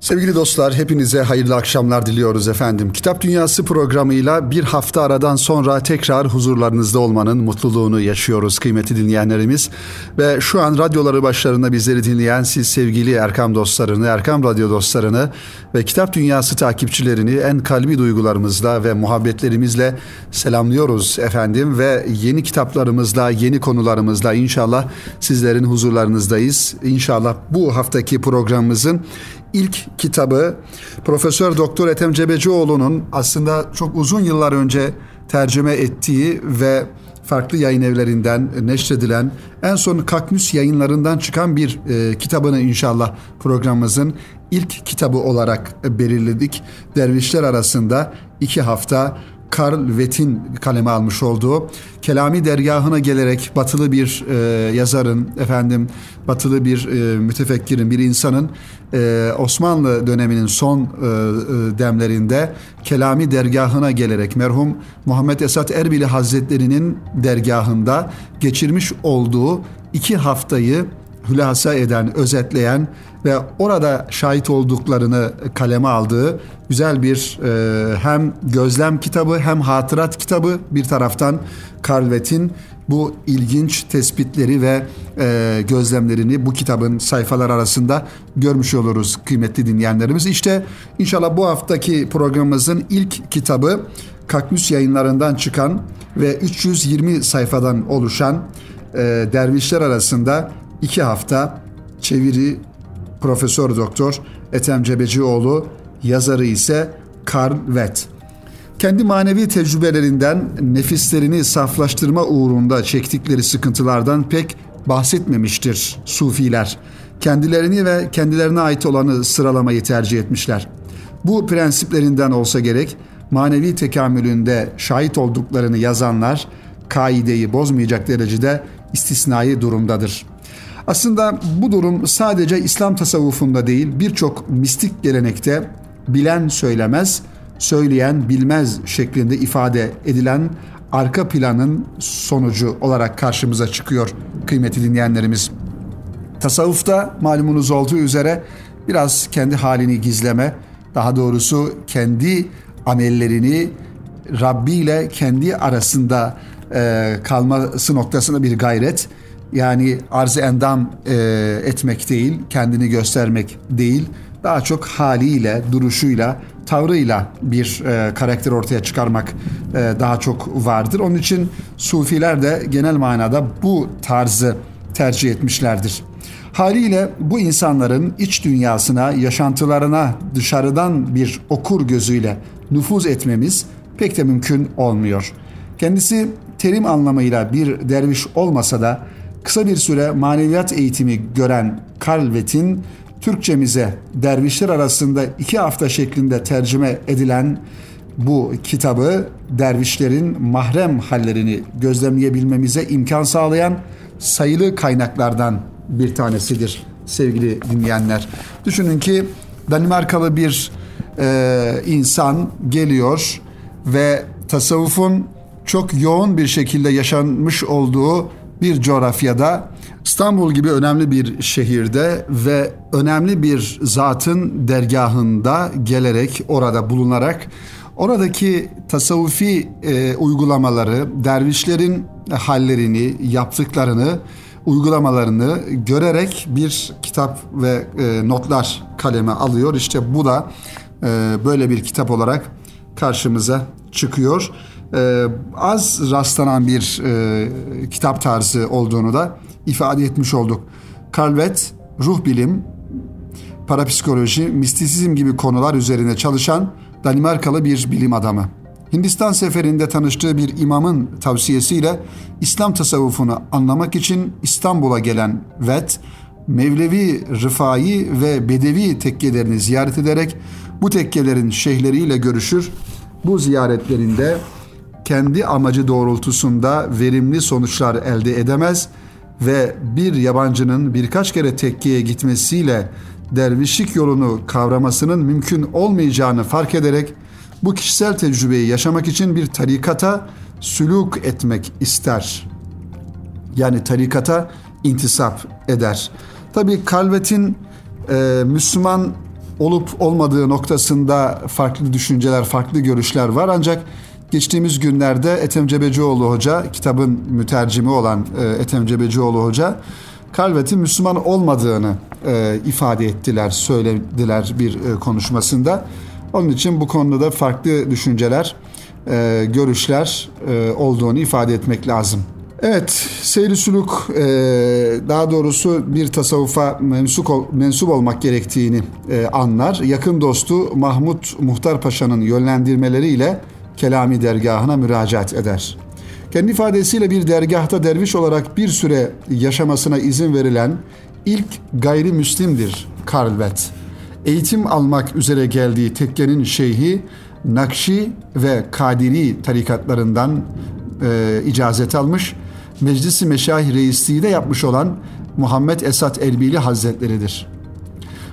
Sevgili dostlar hepinize hayırlı akşamlar diliyoruz efendim. Kitap Dünyası programıyla bir hafta aradan sonra tekrar huzurlarınızda olmanın mutluluğunu yaşıyoruz kıymetli dinleyenlerimiz. Ve şu an radyoları başlarında bizleri dinleyen siz sevgili Erkam dostlarını, Erkam Radyo dostlarını ve Kitap Dünyası takipçilerini en kalbi duygularımızla ve muhabbetlerimizle selamlıyoruz efendim. Ve yeni kitaplarımızla, yeni konularımızla inşallah sizlerin huzurlarınızdayız. İnşallah bu haftaki programımızın ilk kitabı Profesör Doktor Ethem Cebecioğlu'nun aslında çok uzun yıllar önce tercüme ettiği ve farklı yayın evlerinden neşredilen en son Kakmüs yayınlarından çıkan bir e, kitabını inşallah programımızın ilk kitabı olarak belirledik. Dervişler arasında iki hafta Karl Wett'in kaleme almış olduğu Kelami dergahına gelerek batılı bir e, yazarın efendim batılı bir e, mütefekkirin bir insanın e, Osmanlı döneminin son e, e, demlerinde Kelami dergahına gelerek merhum Muhammed Esat Erbili Hazretleri'nin dergahında geçirmiş olduğu iki haftayı hülasa eden, özetleyen ve orada şahit olduklarını kaleme aldığı güzel bir e, hem gözlem kitabı hem hatırat kitabı bir taraftan Karl bu ilginç tespitleri ve e, gözlemlerini bu kitabın sayfalar arasında görmüş oluruz kıymetli dinleyenlerimiz. İşte inşallah bu haftaki programımızın ilk kitabı Kakmüs yayınlarından çıkan ve 320 sayfadan oluşan e, dervişler arasında iki hafta çeviri Profesör Doktor Ethem Cebecioğlu, yazarı ise Karl Vett. Kendi manevi tecrübelerinden nefislerini saflaştırma uğrunda çektikleri sıkıntılardan pek bahsetmemiştir sufiler. Kendilerini ve kendilerine ait olanı sıralamayı tercih etmişler. Bu prensiplerinden olsa gerek manevi tekamülünde şahit olduklarını yazanlar kaideyi bozmayacak derecede istisnai durumdadır.'' Aslında bu durum sadece İslam tasavvufunda değil birçok mistik gelenekte bilen söylemez, söyleyen bilmez şeklinde ifade edilen arka planın sonucu olarak karşımıza çıkıyor kıymetli dinleyenlerimiz. Tasavvufta malumunuz olduğu üzere biraz kendi halini gizleme, daha doğrusu kendi amellerini Rabbi ile kendi arasında e, kalması noktasında bir gayret, yani arz endam e, etmek değil, kendini göstermek değil, daha çok haliyle, duruşuyla, tavrıyla bir e, karakter ortaya çıkarmak e, daha çok vardır. Onun için sufiler de genel manada bu tarzı tercih etmişlerdir. Haliyle bu insanların iç dünyasına, yaşantılarına dışarıdan bir okur gözüyle nüfuz etmemiz pek de mümkün olmuyor. Kendisi terim anlamıyla bir derviş olmasa da Kısa bir süre maneviyat eğitimi gören Kalvet'in Türkçemize dervişler arasında iki hafta şeklinde tercüme edilen bu kitabı dervişlerin mahrem hallerini gözlemleyebilmemize imkan sağlayan sayılı kaynaklardan bir tanesidir sevgili dinleyenler. Düşünün ki Danimarkalı bir e, insan geliyor ve tasavvufun çok yoğun bir şekilde yaşanmış olduğu bir coğrafyada İstanbul gibi önemli bir şehirde ve önemli bir zatın dergahında gelerek orada bulunarak oradaki tasavvufi e, uygulamaları, dervişlerin hallerini, yaptıklarını, uygulamalarını görerek bir kitap ve e, notlar kaleme alıyor. İşte bu da e, böyle bir kitap olarak karşımıza çıkıyor e, az rastlanan bir e, kitap tarzı olduğunu da ifade etmiş olduk. Calvet, ruh bilim, parapsikoloji, mistisizm gibi konular üzerine çalışan Danimarkalı bir bilim adamı. Hindistan seferinde tanıştığı bir imamın tavsiyesiyle İslam tasavvufunu anlamak için İstanbul'a gelen Vet, Mevlevi, Rıfai ve Bedevi tekkelerini ziyaret ederek bu tekkelerin şeyhleriyle görüşür. Bu ziyaretlerinde kendi amacı doğrultusunda verimli sonuçlar elde edemez ve bir yabancının birkaç kere tekkeye gitmesiyle dervişlik yolunu kavramasının mümkün olmayacağını fark ederek bu kişisel tecrübeyi yaşamak için bir tarikata sülük etmek ister. Yani tarikata intisap eder. Tabi Kalvet'in e, Müslüman olup olmadığı noktasında farklı düşünceler, farklı görüşler var. Ancak geçtiğimiz günlerde Ethem Cebecioğlu Hoca, kitabın mütercimi olan e, Ethem Cebecioğlu Hoca, Kalvet'in Müslüman olmadığını e, ifade ettiler, söylediler bir e, konuşmasında. Onun için bu konuda da farklı düşünceler, e, görüşler e, olduğunu ifade etmek lazım. Evet, seyri sülük e, daha doğrusu bir tasavvufa mensup, mensup olmak gerektiğini e, anlar. Yakın dostu Mahmut Muhtar Paşa'nın yönlendirmeleriyle Kelami dergahına müracaat eder. Kendi ifadesiyle bir dergahta derviş olarak bir süre yaşamasına izin verilen ilk gayrimüslimdir Karlvet. Eğitim almak üzere geldiği tekkenin şeyhi Nakşi ve Kadiri tarikatlarından e, icazet almış, Meclisi Meşayih Reisliği de yapmış olan Muhammed Esat Erbili Hazretleridir.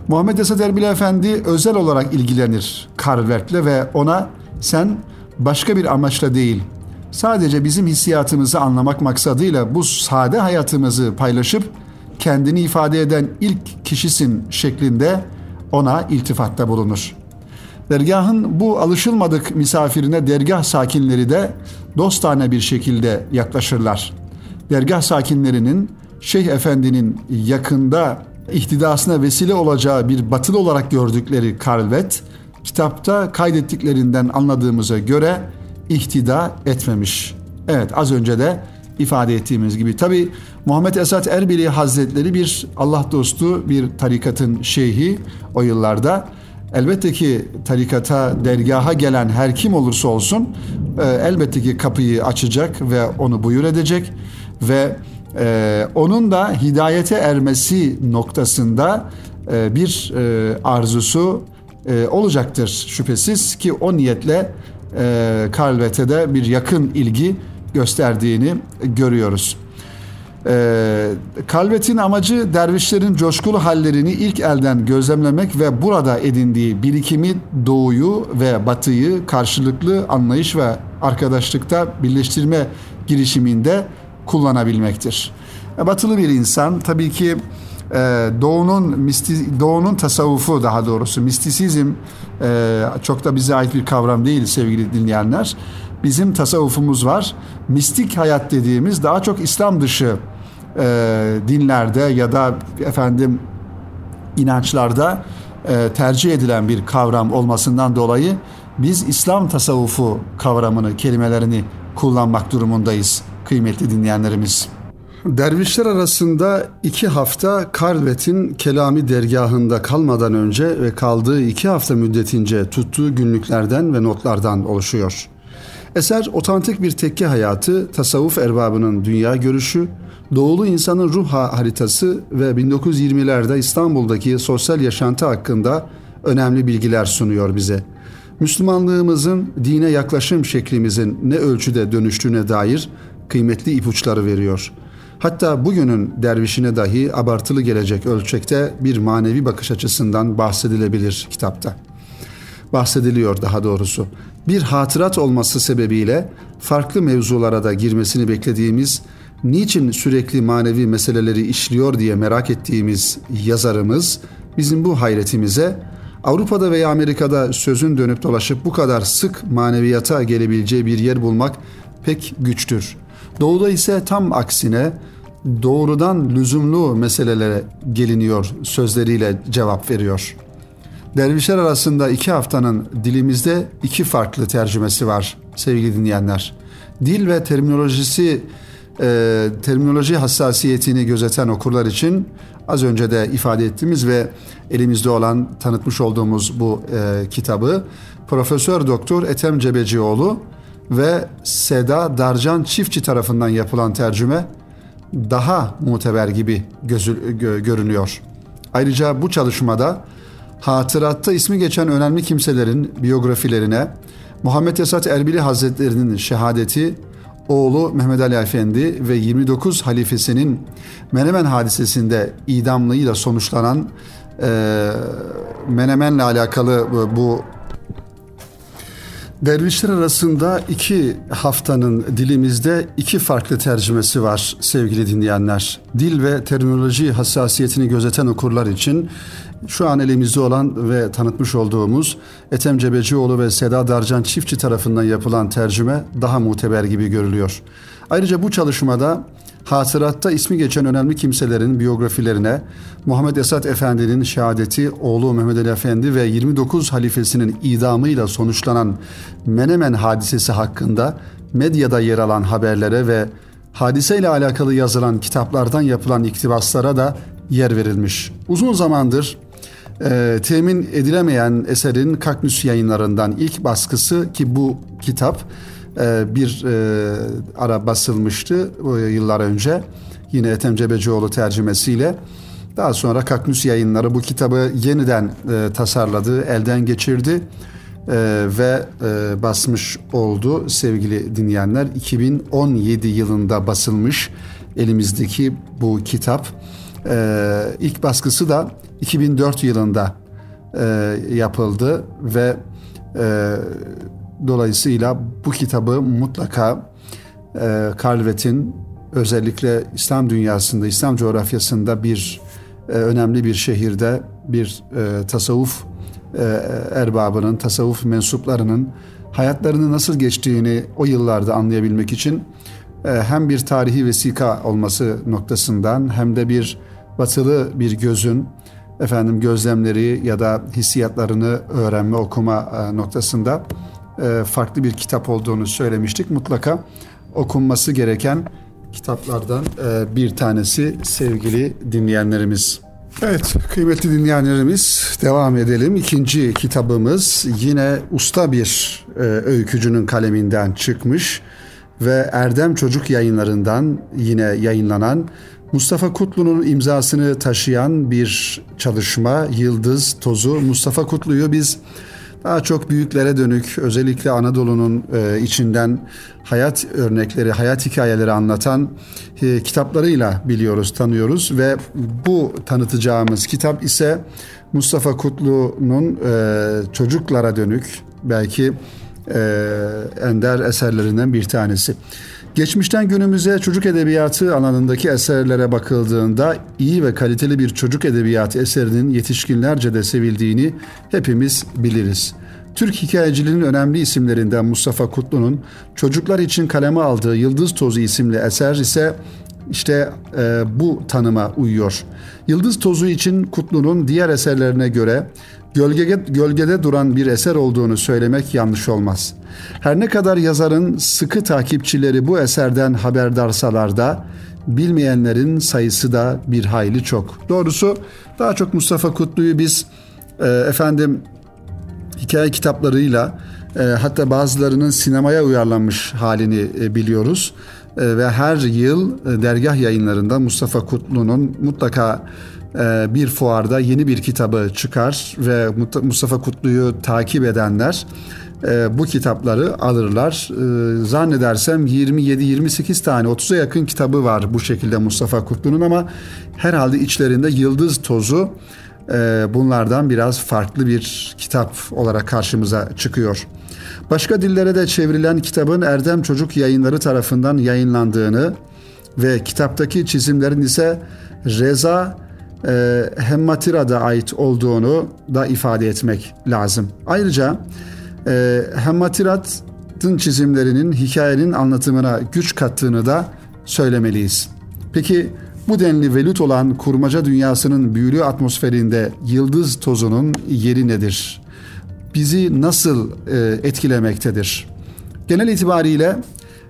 Muhammed Esat Erbili Efendi özel olarak ilgilenir Karlvert'le ve ona sen başka bir amaçla değil, sadece bizim hissiyatımızı anlamak maksadıyla bu sade hayatımızı paylaşıp kendini ifade eden ilk kişisin şeklinde ona iltifatta bulunur. Dergahın bu alışılmadık misafirine dergah sakinleri de dostane bir şekilde yaklaşırlar. Dergah sakinlerinin Şeyh Efendi'nin yakında ihtidasına vesile olacağı bir batılı olarak gördükleri Karlvet, kitapta kaydettiklerinden anladığımıza göre ihtida etmemiş. Evet az önce de ifade ettiğimiz gibi. Tabi Muhammed Esat Erbili Hazretleri bir Allah dostu bir tarikatın şeyhi o yıllarda. Elbette ki tarikata, dergaha gelen her kim olursa olsun e, elbette ki kapıyı açacak ve onu buyur edecek ve e, onun da hidayete ermesi noktasında e, bir e, arzusu e, olacaktır şüphesiz ki o niyetle e, Kalvet'e de bir yakın ilgi gösterdiğini görüyoruz. E, Kalvet'in amacı dervişlerin coşkulu hallerini ilk elden gözlemlemek ve burada edindiği birikimi doğuyu ve batıyı karşılıklı anlayış ve arkadaşlıkta birleştirme girişiminde kullanabilmektir. E, batılı bir insan tabii ki e, doğunun misti, doğunun tasavvufu daha doğrusu mistisizm e, çok da bize ait bir kavram değil sevgili dinleyenler. Bizim tasavvufumuz var. Mistik hayat dediğimiz daha çok İslam dışı e, dinlerde ya da efendim inançlarda e, tercih edilen bir kavram olmasından dolayı biz İslam tasavvufu kavramını, kelimelerini kullanmak durumundayız kıymetli dinleyenlerimiz. Dervişler arasında iki hafta Karlvet'in Kelami dergahında kalmadan önce ve kaldığı iki hafta müddetince tuttuğu günlüklerden ve notlardan oluşuyor. Eser otantik bir tekke hayatı, tasavvuf erbabının dünya görüşü, doğulu insanın ruh haritası ve 1920'lerde İstanbul'daki sosyal yaşantı hakkında önemli bilgiler sunuyor bize. Müslümanlığımızın dine yaklaşım şeklimizin ne ölçüde dönüştüğüne dair kıymetli ipuçları veriyor. Hatta bugünün dervişine dahi abartılı gelecek ölçekte bir manevi bakış açısından bahsedilebilir kitapta. Bahsediliyor daha doğrusu. Bir hatırat olması sebebiyle farklı mevzulara da girmesini beklediğimiz, niçin sürekli manevi meseleleri işliyor diye merak ettiğimiz yazarımız bizim bu hayretimize Avrupa'da veya Amerika'da sözün dönüp dolaşıp bu kadar sık maneviyata gelebileceği bir yer bulmak pek güçtür. Doğuda ise tam aksine doğrudan lüzumlu meselelere geliniyor sözleriyle cevap veriyor. Dervişler arasında iki haftanın dilimizde iki farklı tercümesi var sevgili dinleyenler. Dil ve terminolojisi e, terminoloji hassasiyetini gözeten okurlar için az önce de ifade ettiğimiz ve elimizde olan tanıtmış olduğumuz bu e, kitabı Profesör Doktor Ethem Cebecioğlu ve Seda Darcan Çiftçi tarafından yapılan tercüme daha muteber gibi gözü, gö, görünüyor. Ayrıca bu çalışmada hatıratta ismi geçen önemli kimselerin biyografilerine Muhammed Esat Erbili Hazretleri'nin şehadeti, oğlu Mehmet Ali Efendi ve 29 halifesinin Menemen hadisesinde idamlığıyla sonuçlanan e, Menemen'le alakalı bu Dervişler arasında iki haftanın dilimizde iki farklı tercümesi var sevgili dinleyenler. Dil ve terminoloji hassasiyetini gözeten okurlar için şu an elimizde olan ve tanıtmış olduğumuz Ethem Cebecioğlu ve Seda Darcan Çiftçi tarafından yapılan tercüme daha muteber gibi görülüyor. Ayrıca bu çalışmada hatıratta ismi geçen önemli kimselerin biyografilerine Muhammed Esat Efendi'nin şehadeti, oğlu Mehmet Ali Efendi ve 29 halifesinin idamıyla sonuçlanan Menemen hadisesi hakkında medyada yer alan haberlere ve hadiseyle alakalı yazılan kitaplardan yapılan iktibaslara da yer verilmiş. Uzun zamandır e, temin edilemeyen eserin Kaknüs yayınlarından ilk baskısı ki bu kitap bir e, ara basılmıştı e, yıllar önce. Yine Ethem Cebecioğlu tercümesiyle. Daha sonra Kaknüs yayınları bu kitabı yeniden e, tasarladı, elden geçirdi e, ve e, basmış oldu sevgili dinleyenler. 2017 yılında basılmış elimizdeki bu kitap. E, ilk baskısı da 2004 yılında e, yapıldı ve e, dolayısıyla bu kitabı mutlaka e, Kalvet'in özellikle İslam dünyasında, İslam coğrafyasında bir e, önemli bir şehirde bir e, tasavvuf e, erbabının, tasavvuf mensuplarının hayatlarını nasıl geçtiğini o yıllarda anlayabilmek için e, hem bir tarihi vesika olması noktasından hem de bir batılı bir gözün efendim gözlemleri ya da hissiyatlarını öğrenme, okuma e, noktasında farklı bir kitap olduğunu söylemiştik. Mutlaka okunması gereken kitaplardan e, bir tanesi sevgili dinleyenlerimiz. Evet kıymetli dinleyenlerimiz devam edelim. İkinci kitabımız yine usta bir öykücünün kaleminden çıkmış ve Erdem Çocuk yayınlarından yine yayınlanan Mustafa Kutlu'nun imzasını taşıyan bir çalışma Yıldız Tozu. Mustafa Kutlu'yu biz daha çok büyüklere dönük özellikle Anadolu'nun e, içinden hayat örnekleri, hayat hikayeleri anlatan e, kitaplarıyla biliyoruz, tanıyoruz ve bu tanıtacağımız kitap ise Mustafa Kutlu'nun e, çocuklara dönük belki e, ender eserlerinden bir tanesi. Geçmişten günümüze çocuk edebiyatı alanındaki eserlere bakıldığında iyi ve kaliteli bir çocuk edebiyatı eserinin yetişkinlerce de sevildiğini hepimiz biliriz. Türk hikayeciliğinin önemli isimlerinden Mustafa Kutlu'nun çocuklar için kaleme aldığı Yıldız Tozu isimli eser ise işte e, bu tanıma uyuyor. Yıldız Tozu için Kutlu'nun diğer eserlerine göre gölgede, gölgede duran bir eser olduğunu söylemek yanlış olmaz. Her ne kadar yazarın sıkı takipçileri bu eserden haberdarsalar da bilmeyenlerin sayısı da bir hayli çok. Doğrusu daha çok Mustafa Kutlu'yu biz e, efendim hikaye kitaplarıyla e, hatta bazılarının sinemaya uyarlanmış halini e, biliyoruz. E, ve her yıl e, dergah yayınlarında Mustafa Kutlu'nun mutlaka bir fuarda yeni bir kitabı çıkar ve Mustafa Kutlu'yu takip edenler e, bu kitapları alırlar. E, zannedersem 27-28 tane 30'a yakın kitabı var bu şekilde Mustafa Kutlu'nun ama herhalde içlerinde Yıldız Tozu bunlardan biraz farklı bir kitap olarak karşımıza çıkıyor. Başka dillere de çevrilen kitabın Erdem Çocuk Yayınları tarafından yayınlandığını ve kitaptaki çizimlerin ise Reza e, Hemmatira'da ait olduğunu da ifade etmek lazım. Ayrıca e, Hemmatirat'ın çizimlerinin hikayenin anlatımına güç kattığını da söylemeliyiz. Peki bu denli velut olan kurmaca dünyasının büyülü atmosferinde yıldız tozunun yeri nedir? Bizi nasıl e, etkilemektedir? Genel itibariyle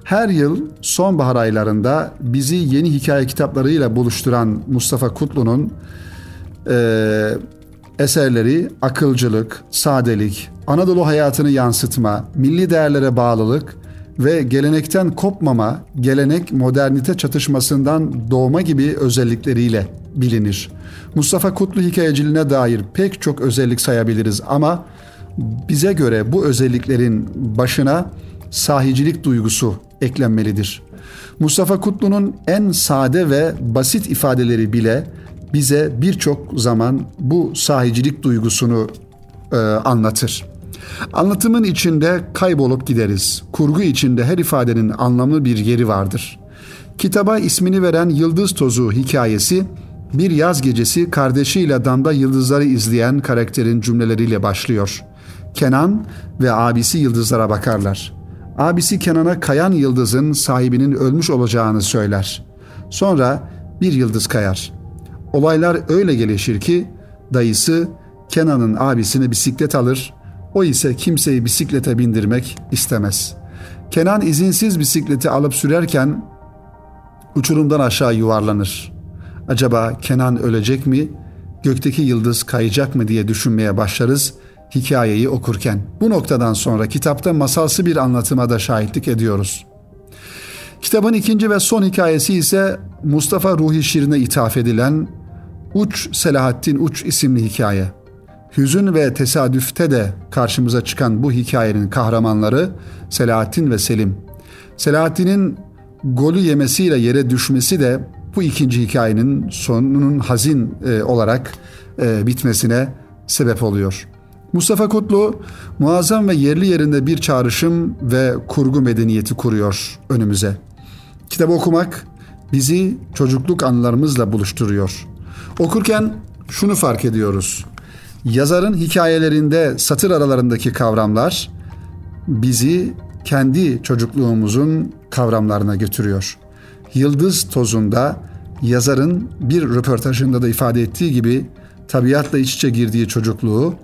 her yıl sonbahar aylarında bizi yeni hikaye kitaplarıyla buluşturan Mustafa Kutlu'nun e, eserleri akılcılık, sadelik, Anadolu hayatını yansıtma, milli değerlere bağlılık ve gelenekten kopmama, gelenek modernite çatışmasından doğma gibi özellikleriyle bilinir. Mustafa Kutlu hikayeciliğine dair pek çok özellik sayabiliriz ama bize göre bu özelliklerin başına sahicilik duygusu eklenmelidir. Mustafa Kutlu'nun en sade ve basit ifadeleri bile bize birçok zaman bu sahicilik duygusunu e, anlatır. Anlatımın içinde kaybolup gideriz. Kurgu içinde her ifadenin anlamlı bir yeri vardır. Kitaba ismini veren Yıldız Tozu hikayesi bir yaz gecesi kardeşiyle damda yıldızları izleyen karakterin cümleleriyle başlıyor. Kenan ve abisi yıldızlara bakarlar. Abisi Kenan'a kayan yıldızın sahibinin ölmüş olacağını söyler. Sonra bir yıldız kayar. Olaylar öyle gelişir ki dayısı Kenan'ın abisine bisiklet alır, o ise kimseyi bisiklete bindirmek istemez. Kenan izinsiz bisikleti alıp sürerken uçurumdan aşağı yuvarlanır. Acaba Kenan ölecek mi, gökteki yıldız kayacak mı diye düşünmeye başlarız hikayeyi okurken. Bu noktadan sonra kitapta masalsı bir anlatıma da şahitlik ediyoruz. Kitabın ikinci ve son hikayesi ise Mustafa Ruhi Şirin'e ithaf edilen Uç Selahattin Uç isimli hikaye. Hüzün ve tesadüfte de karşımıza çıkan bu hikayenin kahramanları Selahattin ve Selim. Selahattin'in golü yemesiyle yere düşmesi de bu ikinci hikayenin sonunun hazin e, olarak e, bitmesine sebep oluyor. Mustafa Kutlu muazzam ve yerli yerinde bir çağrışım ve kurgu medeniyeti kuruyor önümüze. Kitabı okumak bizi çocukluk anılarımızla buluşturuyor. Okurken şunu fark ediyoruz. Yazarın hikayelerinde satır aralarındaki kavramlar bizi kendi çocukluğumuzun kavramlarına götürüyor. Yıldız tozunda yazarın bir röportajında da ifade ettiği gibi tabiatla iç içe girdiği çocukluğu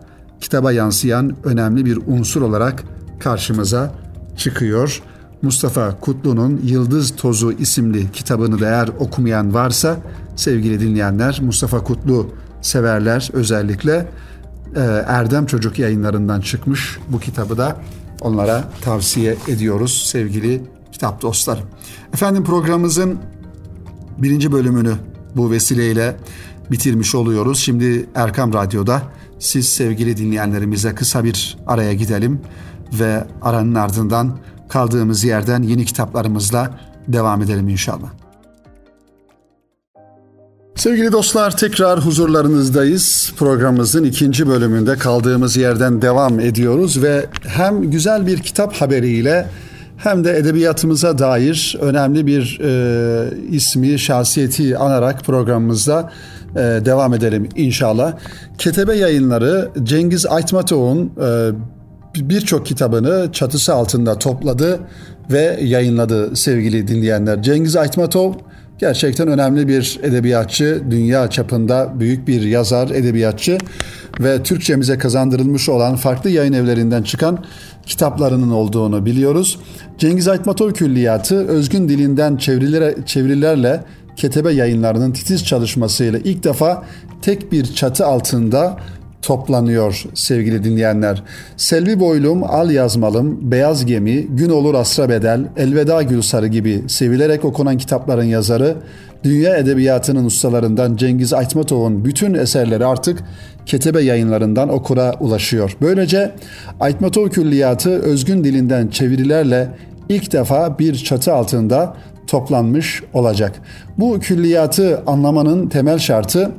kitaba yansıyan önemli bir unsur olarak karşımıza çıkıyor. Mustafa Kutlu'nun Yıldız Tozu isimli kitabını da eğer okumayan varsa sevgili dinleyenler Mustafa Kutlu severler özellikle e, Erdem Çocuk yayınlarından çıkmış bu kitabı da onlara tavsiye ediyoruz sevgili kitap dostlarım. Efendim programımızın birinci bölümünü bu vesileyle bitirmiş oluyoruz. Şimdi Erkam Radyo'da siz sevgili dinleyenlerimize kısa bir araya gidelim ve aranın ardından kaldığımız yerden yeni kitaplarımızla devam edelim inşallah. Sevgili dostlar tekrar huzurlarınızdayız. Programımızın ikinci bölümünde kaldığımız yerden devam ediyoruz ve hem güzel bir kitap haberiyle hem de edebiyatımıza dair önemli bir e, ismi, şahsiyeti anarak programımızda e, devam edelim inşallah. Ketebe yayınları Cengiz Aytmatov'un e, birçok kitabını çatısı altında topladı ve yayınladı sevgili dinleyenler. Cengiz Aytmatov gerçekten önemli bir edebiyatçı, dünya çapında büyük bir yazar, edebiyatçı ve Türkçemize kazandırılmış olan farklı yayın evlerinden çıkan kitaplarının olduğunu biliyoruz. Cengiz Aytmatov Külliyatı özgün dilinden çeviriler, çevirilerle Ketebe yayınlarının titiz çalışmasıyla ilk defa tek bir çatı altında toplanıyor sevgili dinleyenler. Selvi Boylum, Al Yazmalım, Beyaz Gemi, Gün Olur Asra Bedel, Elveda Gülsarı gibi sevilerek okunan kitapların yazarı, dünya edebiyatının ustalarından Cengiz Aytmatov'un bütün eserleri artık Ketebe yayınlarından okura ulaşıyor. Böylece Aytmatov Külliyatı özgün dilinden çevirilerle ilk defa bir çatı altında toplanmış olacak. Bu külliyatı anlamanın temel şartı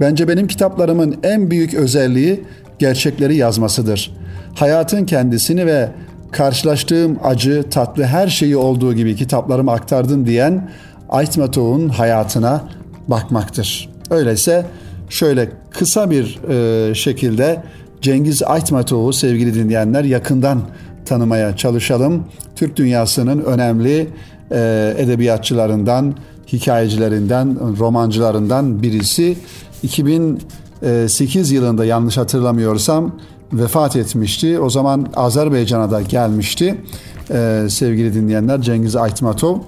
bence benim kitaplarımın en büyük özelliği gerçekleri yazmasıdır. Hayatın kendisini ve karşılaştığım acı, tatlı her şeyi olduğu gibi kitaplarıma aktardım diyen Aytmatov'un hayatına bakmaktır. Öyleyse şöyle kısa bir e, şekilde Cengiz Aytmatov'u sevgili dinleyenler yakından tanımaya çalışalım. Türk dünyasının önemli e, edebiyatçılarından, hikayecilerinden, romancılarından birisi. 2008 yılında yanlış hatırlamıyorsam vefat etmişti. O zaman Azerbaycan'a da gelmişti. Ee, sevgili dinleyenler Cengiz Aytmatov.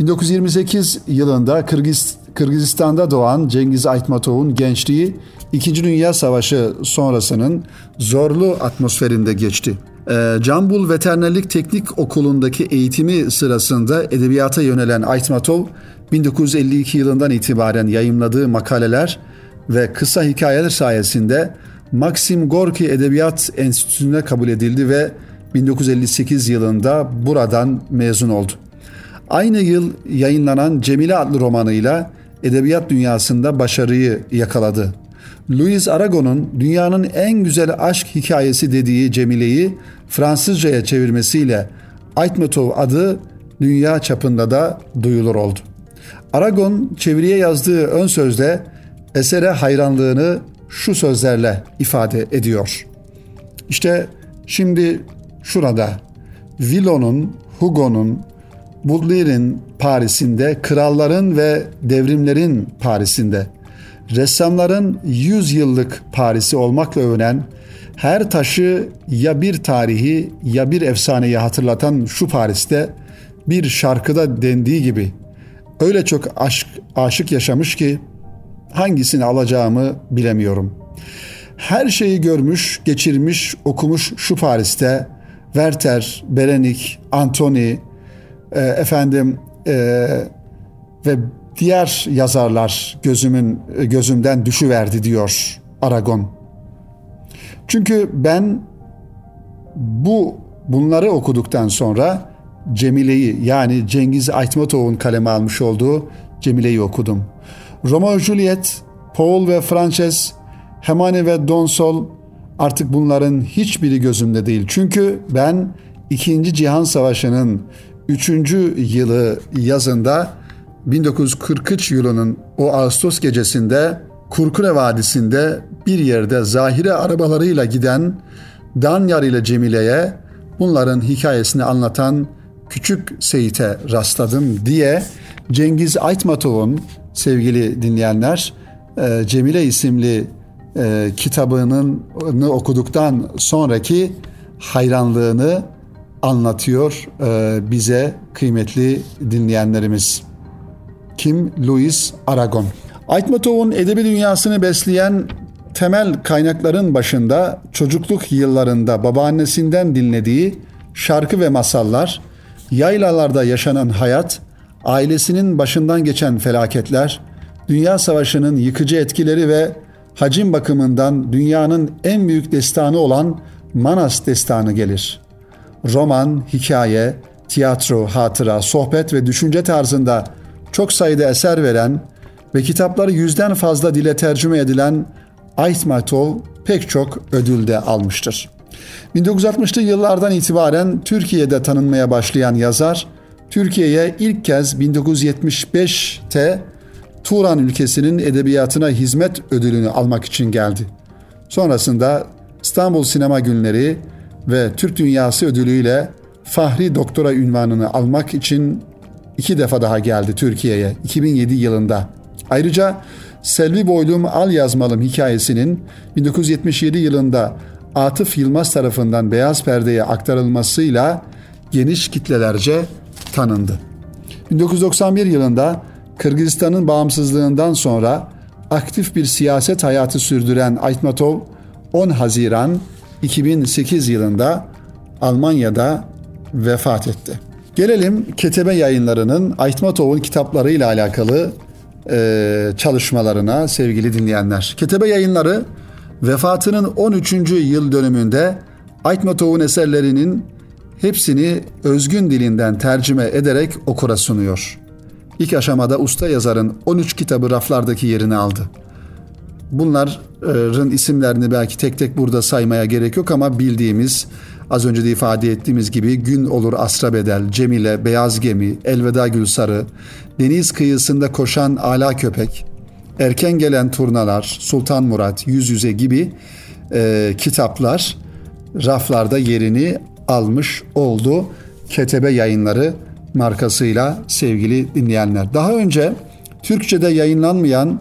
1928 yılında Kırgız, Kırgızistan'da doğan Cengiz Aytmatov'un gençliği İkinci Dünya Savaşı sonrasının zorlu atmosferinde geçti. Ee, Cambul Veterinerlik Teknik Okulu'ndaki eğitimi sırasında edebiyata yönelen Aytmatov, 1952 yılından itibaren yayımladığı makaleler ve kısa hikayeler sayesinde Maxim Gorki Edebiyat Enstitüsü'ne kabul edildi ve 1958 yılında buradan mezun oldu. Aynı yıl yayınlanan Cemile adlı romanıyla edebiyat dünyasında başarıyı yakaladı. Louis Aragon'un dünyanın en güzel aşk hikayesi dediği Cemile'yi Fransızcaya çevirmesiyle Aytmetov adı dünya çapında da duyulur oldu. Aragon çeviriye yazdığı ön sözde esere hayranlığını şu sözlerle ifade ediyor. İşte şimdi şurada Villon'un, Hugo'nun, Baudelaire'in Paris'inde, kralların ve devrimlerin Paris'inde, ressamların 100 yıllık Paris'i olmakla övünen, her taşı ya bir tarihi ya bir efsaneyi hatırlatan şu Paris'te bir şarkıda dendiği gibi öyle çok aşk, aşık yaşamış ki hangisini alacağımı bilemiyorum. Her şeyi görmüş, geçirmiş, okumuş şu Paris'te Werther, Berenik, Antoni, e, efendim e, ve diğer yazarlar gözümün gözümden düşüverdi diyor Aragon. Çünkü ben bu bunları okuduktan sonra Cemile'yi yani Cengiz Aytmatov'un kaleme almış olduğu Cemile'yi okudum. Romeo Juliet, Paul ve Frances, Hermione ve Donsol artık bunların hiçbiri gözümde değil. Çünkü ben İkinci Cihan Savaşı'nın 3. yılı yazında 1943 yılının o Ağustos gecesinde Kurkure Vadisi'nde bir yerde zahire arabalarıyla giden Danyar ile Cemile'ye bunların hikayesini anlatan Küçük Seyit'e rastladım diye Cengiz Aytmatov'un sevgili dinleyenler e, Cemile isimli e, kitabının okuduktan sonraki hayranlığını anlatıyor e, bize kıymetli dinleyenlerimiz. Kim? Louis Aragon. Aytmatov'un edebi dünyasını besleyen temel kaynakların başında çocukluk yıllarında babaannesinden dinlediği şarkı ve masallar, yaylalarda yaşanan hayat, ailesinin başından geçen felaketler, Dünya Savaşı'nın yıkıcı etkileri ve hacim bakımından dünyanın en büyük destanı olan Manas destanı gelir. Roman, hikaye, tiyatro, hatıra, sohbet ve düşünce tarzında çok sayıda eser veren ve kitapları yüzden fazla dile tercüme edilen Aytmatov pek çok ödül de almıştır. 1960'lı yıllardan itibaren Türkiye'de tanınmaya başlayan yazar, Türkiye'ye ilk kez 1975'te Turan ülkesinin edebiyatına hizmet ödülünü almak için geldi. Sonrasında İstanbul Sinema Günleri ve Türk Dünyası ödülüyle Fahri Doktora ünvanını almak için iki defa daha geldi Türkiye'ye 2007 yılında. Ayrıca Selvi Boylum Al Yazmalım hikayesinin 1977 yılında Atıf Yılmaz tarafından beyaz perdeye aktarılmasıyla geniş kitlelerce tanındı. 1991 yılında Kırgızistan'ın bağımsızlığından sonra aktif bir siyaset hayatı sürdüren Aytmatov 10 Haziran 2008 yılında Almanya'da vefat etti. Gelelim Ketebe yayınlarının Aytmatov'un kitapları ile alakalı e, çalışmalarına sevgili dinleyenler. Ketebe yayınları vefatının 13. yıl dönümünde Aytmatov'un eserlerinin hepsini özgün dilinden tercüme ederek okura sunuyor. İlk aşamada usta yazarın 13 kitabı raflardaki yerini aldı. Bunların isimlerini belki tek tek burada saymaya gerek yok ama bildiğimiz az önce de ifade ettiğimiz gibi Gün Olur Asra Bedel, Cemile, Beyaz Gemi, Elveda Gülsarı, Deniz Kıyısında Koşan Ala Köpek, Erken Gelen Turnalar, Sultan Murat, Yüz Yüze gibi e, kitaplar raflarda yerini almış oldu. Ketebe yayınları markasıyla sevgili dinleyenler. Daha önce Türkçe'de yayınlanmayan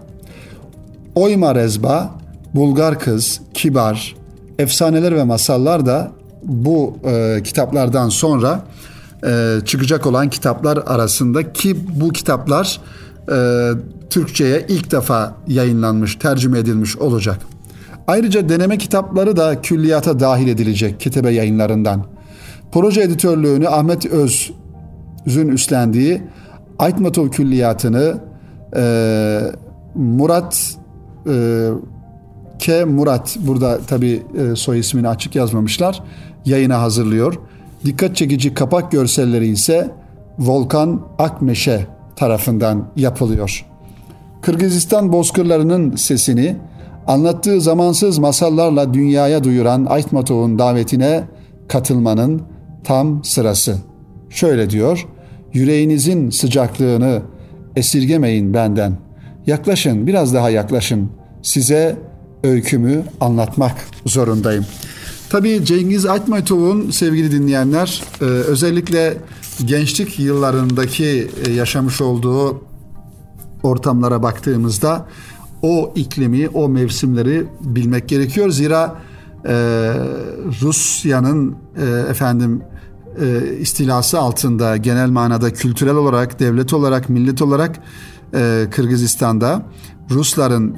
Oyma Rezba, Bulgar Kız, Kibar, Efsaneler ve Masallar da bu e, kitaplardan sonra e, çıkacak olan kitaplar arasında ki bu kitaplar e, Türkçe'ye ilk defa yayınlanmış, tercüme edilmiş olacak. Ayrıca deneme kitapları da külliyata dahil edilecek Ketebe yayınlarından. Proje editörlüğünü Ahmet Öz'ün üstlendiği Aytmatov külliyatını e, Murat e, K. Murat burada tabi e, soy ismini açık yazmamışlar yayına hazırlıyor. Dikkat çekici kapak görselleri ise Volkan Akmeşe tarafından yapılıyor. Kırgızistan bozkırlarının sesini Anlattığı zamansız masallarla dünyaya duyuran Aytmatov'un davetine katılmanın tam sırası. Şöyle diyor, yüreğinizin sıcaklığını esirgemeyin benden. Yaklaşın, biraz daha yaklaşın. Size öykümü anlatmak zorundayım. Tabii Cengiz Aytmatov'un sevgili dinleyenler e, özellikle gençlik yıllarındaki e, yaşamış olduğu ortamlara baktığımızda o iklimi, o mevsimleri bilmek gerekiyor. Zira e, Rusya'nın e, efendim istilası altında genel manada kültürel olarak, devlet olarak, millet olarak Kırgızistan'da Rusların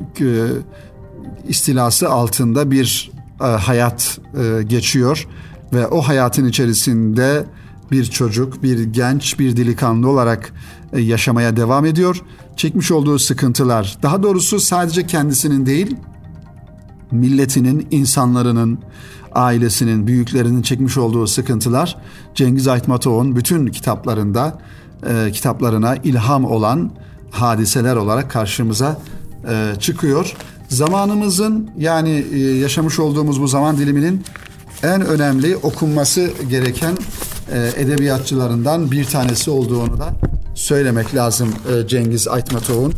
istilası altında bir e, hayat e, geçiyor ve o hayatın içerisinde bir çocuk, bir genç, bir delikanlı olarak e, yaşamaya devam ediyor. Çekmiş olduğu sıkıntılar, daha doğrusu sadece kendisinin değil, milletinin, insanlarının, ailesinin, büyüklerinin çekmiş olduğu sıkıntılar Cengiz Aytmatov'un bütün kitaplarında e, kitaplarına ilham olan hadiseler olarak karşımıza e, çıkıyor. Zamanımızın yani e, yaşamış olduğumuz bu zaman diliminin en önemli okunması gereken e, edebiyatçılarından bir tanesi olduğunu da söylemek lazım e, Cengiz Aytmatov'un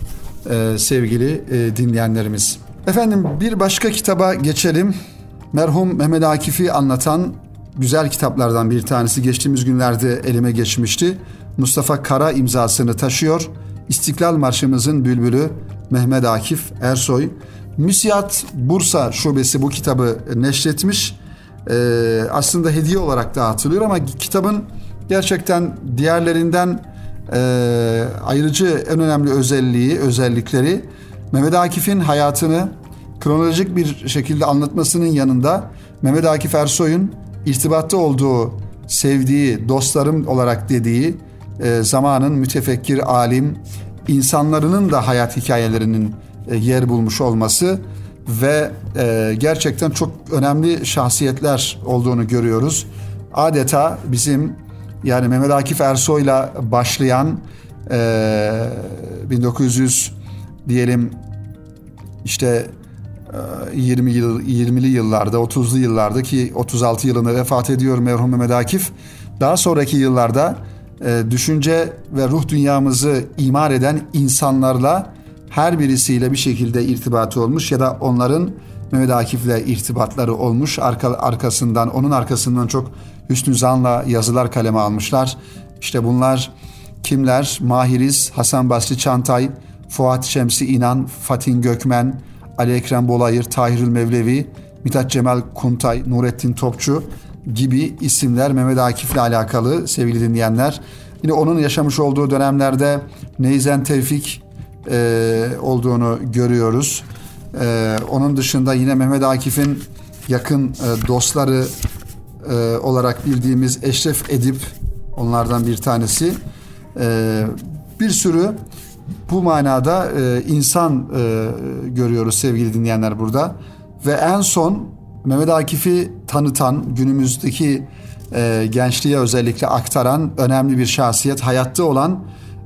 sevgili dinleyenlerimiz. Efendim bir başka kitaba geçelim. Merhum Mehmet Akif'i anlatan güzel kitaplardan bir tanesi geçtiğimiz günlerde elime geçmişti. Mustafa Kara imzasını taşıyor. İstiklal Marşımızın bülbülü Mehmet Akif Ersoy. Müsiyat Bursa Şubesi bu kitabı neşretmiş. Ee, aslında hediye olarak dağıtılıyor ama kitabın gerçekten diğerlerinden e, ayrıcı en önemli özelliği, özellikleri Mehmet Akif'in hayatını kronolojik bir şekilde anlatmasının yanında Mehmet Akif Ersoy'un irtibatta olduğu, sevdiği, dostlarım olarak dediği e, zamanın mütefekkir alim, insanlarının da hayat hikayelerinin yer bulmuş olması ve e, gerçekten çok önemli şahsiyetler olduğunu görüyoruz. Adeta bizim yani Mehmet Akif Ersoy'la başlayan e, 1900 diyelim işte 20 yıl 20'li yıllarda 30'lu yıllarda ki 36 yılında vefat ediyor merhum Mehmet Akif. Daha sonraki yıllarda e, düşünce ve ruh dünyamızı imar eden insanlarla her birisiyle bir şekilde irtibatı olmuş ya da onların Mehmet Akif'le irtibatları olmuş. Arka, arkasından onun arkasından çok hüsnü zanla yazılar kaleme almışlar. İşte bunlar kimler? Mahiriz, Hasan Basri Çantay, Fuat Şemsi İnan, Fatin Gökmen, Ali Ekrem Bolayır, Tahirül Mevlevi, Mithat Cemal Kuntay, Nurettin Topçu gibi isimler Mehmet Akif'le alakalı sevgili dinleyenler. Yine onun yaşamış olduğu dönemlerde Neyzen Tevfik e, olduğunu görüyoruz. E, onun dışında yine Mehmet Akif'in yakın e, dostları e, olarak bildiğimiz Eşref Edip onlardan bir tanesi. E, bir sürü bu manada e, insan e, görüyoruz sevgili dinleyenler burada. Ve en son Mehmet Akif'i tanıtan, günümüzdeki e, gençliğe özellikle aktaran önemli bir şahsiyet, hayatta olan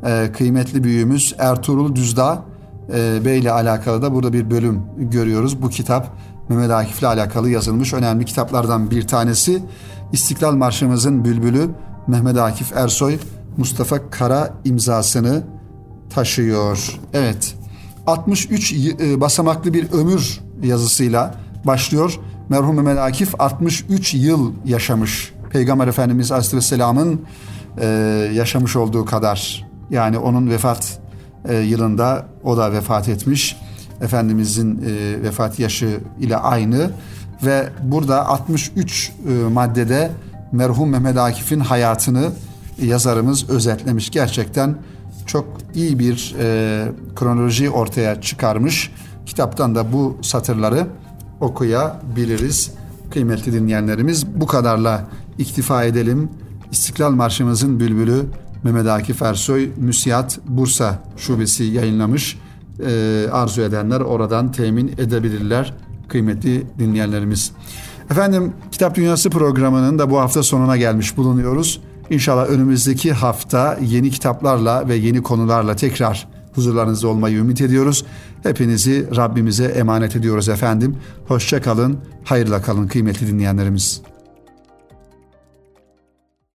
e, kıymetli büyüğümüz Ertuğrul Düzdağ e, Bey ile alakalı da burada bir bölüm görüyoruz. Bu kitap Mehmet Akif ile alakalı yazılmış önemli kitaplardan bir tanesi. İstiklal Marşımızın bülbülü Mehmet Akif Ersoy Mustafa Kara imzasını taşıyor. Evet. 63 e, basamaklı bir ömür yazısıyla başlıyor. Merhum Mehmet Akif 63 yıl yaşamış. Peygamber Efendimiz Aleyhisselam'ın e, yaşamış olduğu kadar. Yani onun vefat e, yılında o da vefat etmiş. Efendimizin e, vefat yaşı ile aynı ve burada 63 e, maddede merhum Mehmet Akif'in hayatını yazarımız özetlemiş. Gerçekten çok iyi bir e, kronoloji ortaya çıkarmış. Kitaptan da bu satırları okuyabiliriz. Kıymetli dinleyenlerimiz bu kadarla iktifa edelim. İstiklal Marşımızın bülbülü Mehmet Akif Ersoy Müsiyat Bursa Şubesi yayınlamış. E, arzu edenler oradan temin edebilirler kıymetli dinleyenlerimiz. Efendim Kitap Dünyası programının da bu hafta sonuna gelmiş bulunuyoruz. İnşallah önümüzdeki hafta yeni kitaplarla ve yeni konularla tekrar huzurlarınızda olmayı ümit ediyoruz. Hepinizi Rabbimize emanet ediyoruz efendim. Hoşça kalın, hayırla kalın kıymetli dinleyenlerimiz.